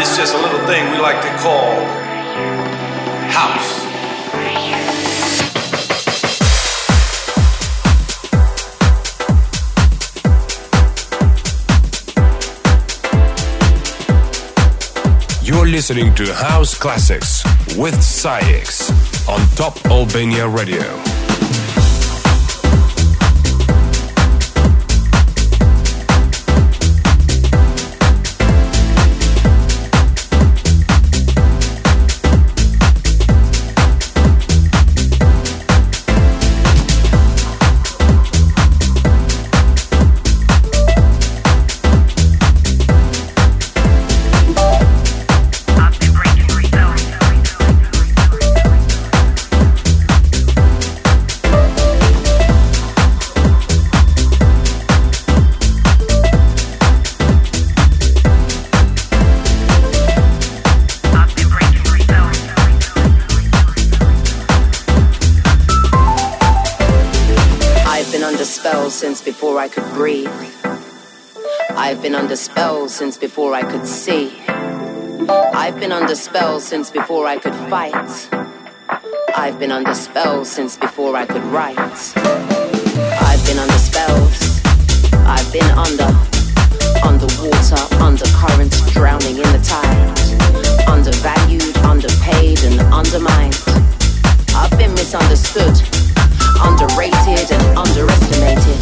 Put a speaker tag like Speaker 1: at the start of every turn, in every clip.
Speaker 1: Is just a little thing we like to call house.
Speaker 2: You're listening to House Classics with SAIX on Top Albania Radio.
Speaker 3: Under spell since before I could breathe. I've been under spell since before I could see. I've been under spell since before I could fight. I've been under spell since before I could write. I've been under spells. I've been under, underwater, undercurrent, drowning in the tide. Undervalued, underpaid, and undermined. I've been misunderstood, underrated, and underestimated.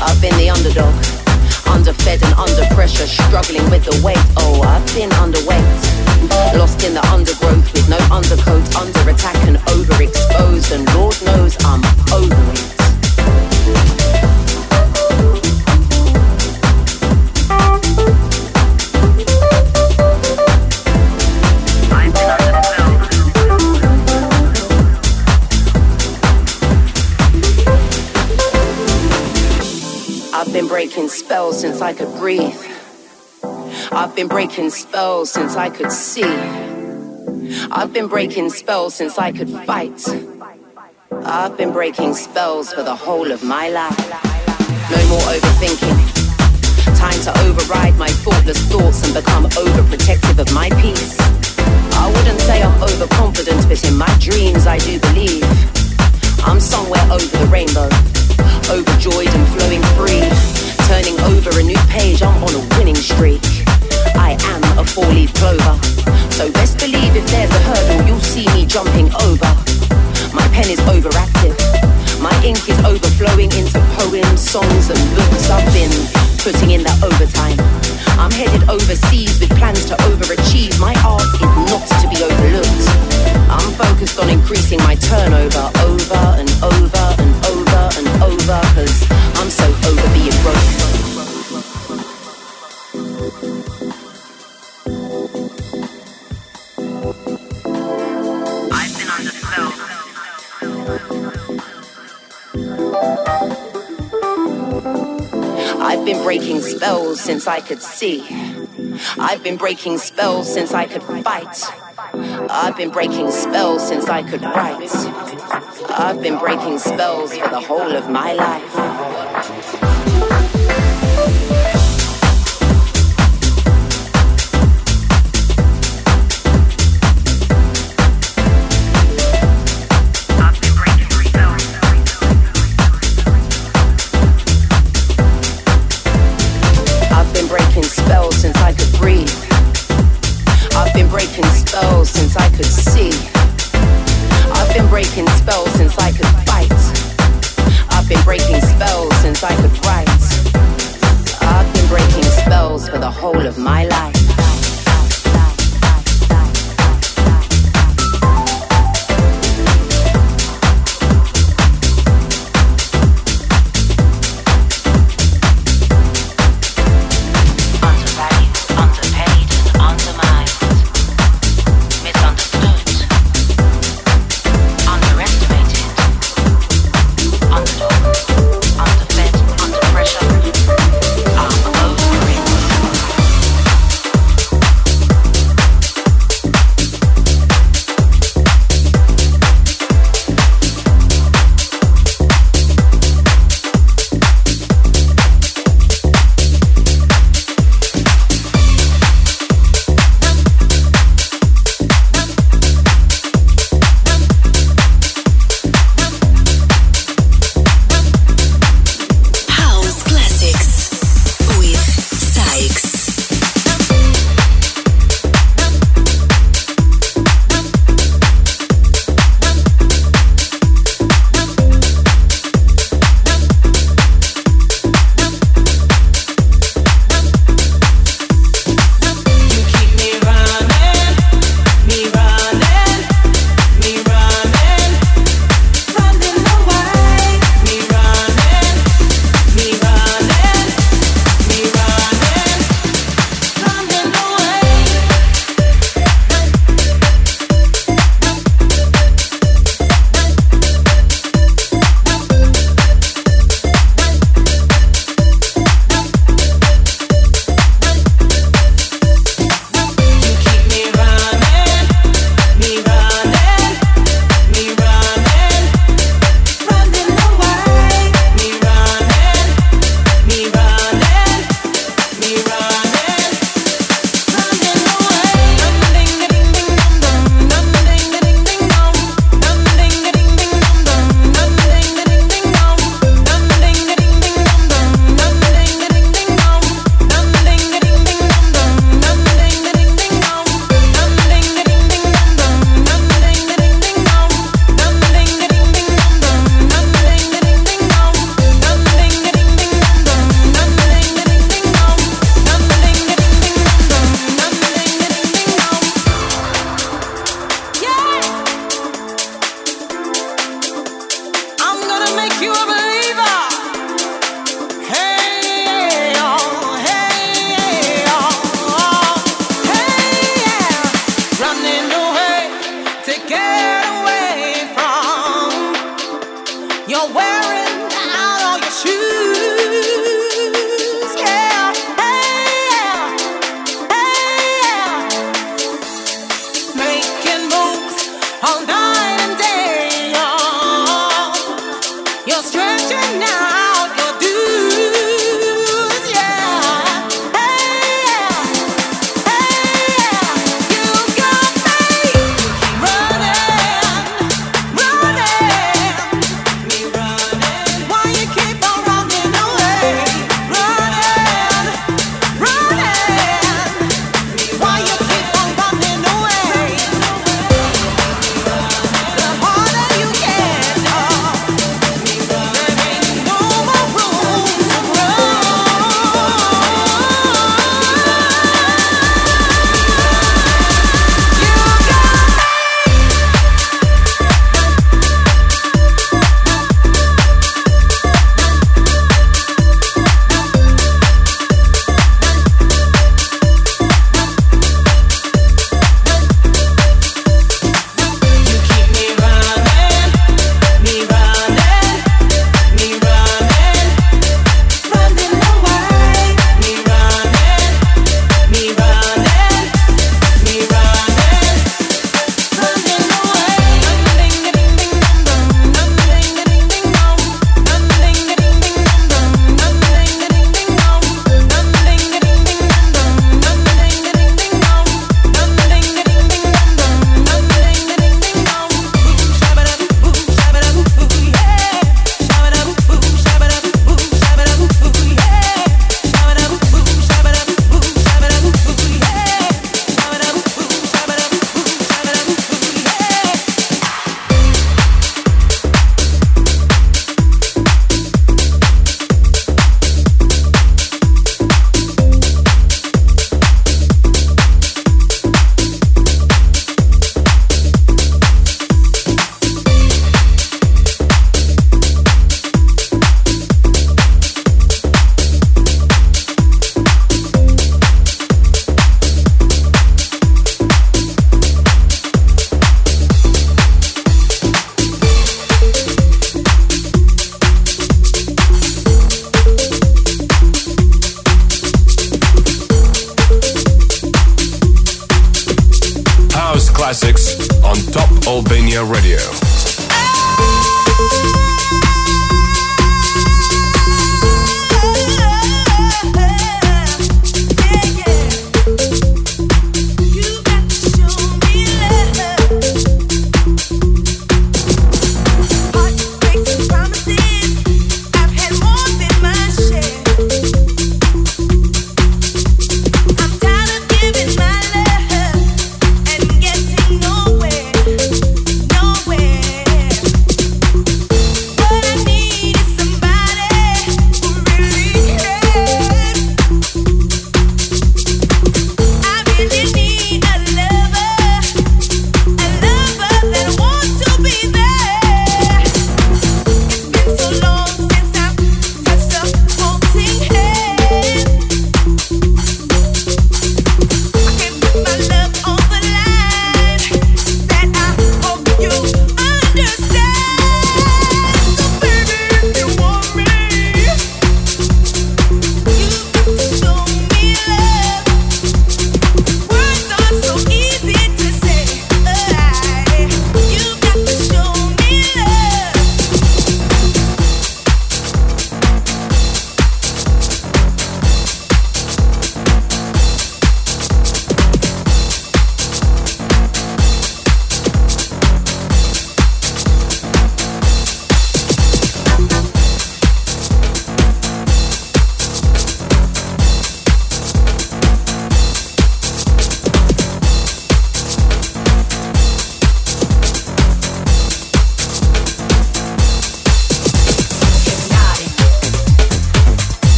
Speaker 3: I've been the underdog, underfed and under pressure, struggling with the weight. Oh, I've been underweight, lost in the undergrowth with no undercoat, under attack and overexposed, and Lord knows I'm over it. Breaking spells since I could breathe. I've been breaking spells since I could see. I've been breaking spells since I could fight. I've been breaking spells for the whole of my life. No more overthinking. Time to override my thoughtless thoughts and become overprotective of my peace. I wouldn't say I'm overconfident, but in my dreams I do believe. I'm somewhere over the rainbow, four-leaf clover, so best believe if there's a hurdle, you'll see me jumping over. My pen is overactive, my ink is overflowing into poems, songs, and books. I've been putting in that overtime. I'm headed overseas with plans to overachieve. My art is not to be overlooked. I'm focused on increasing my turnover over and over and over and over because I'm so over being broke. I've been breaking spells since I could see. I've been breaking spells since I could fight. I've been breaking spells since I could write. I've been breaking spells for the whole of my life. See. I've been breaking spells since I could fight. I've been breaking spells since I could write. I've been breaking spells for the whole of my life.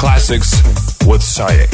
Speaker 4: Classics with SAIX.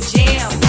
Speaker 5: You're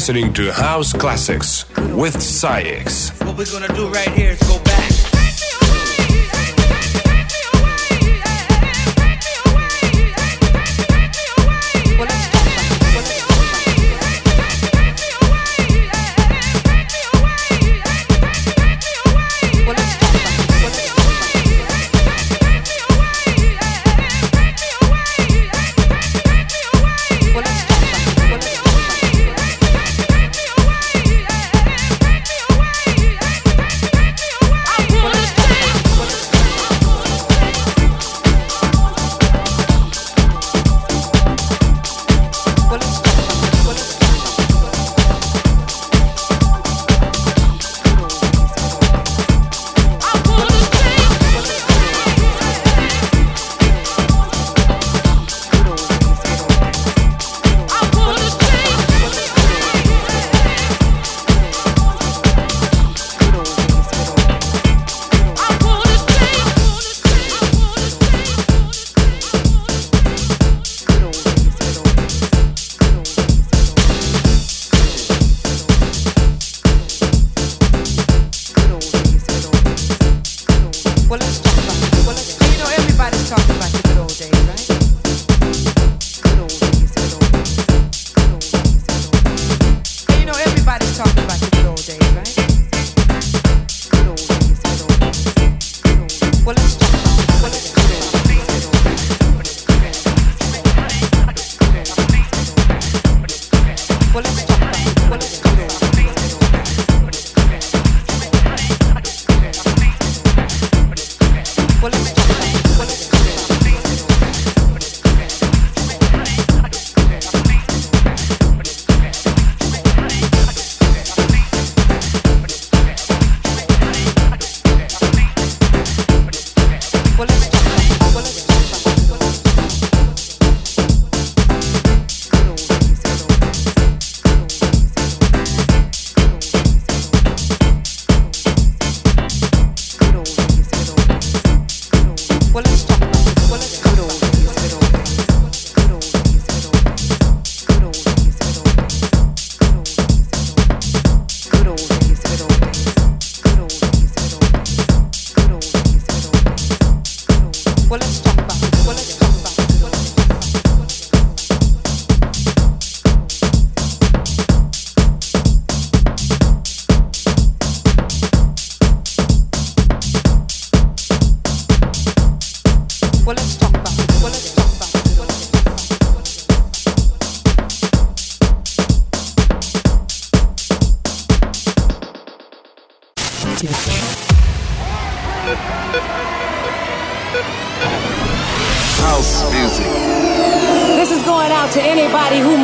Speaker 5: listening to House Classics with SAIX.
Speaker 6: What we're gonna do right here is go back.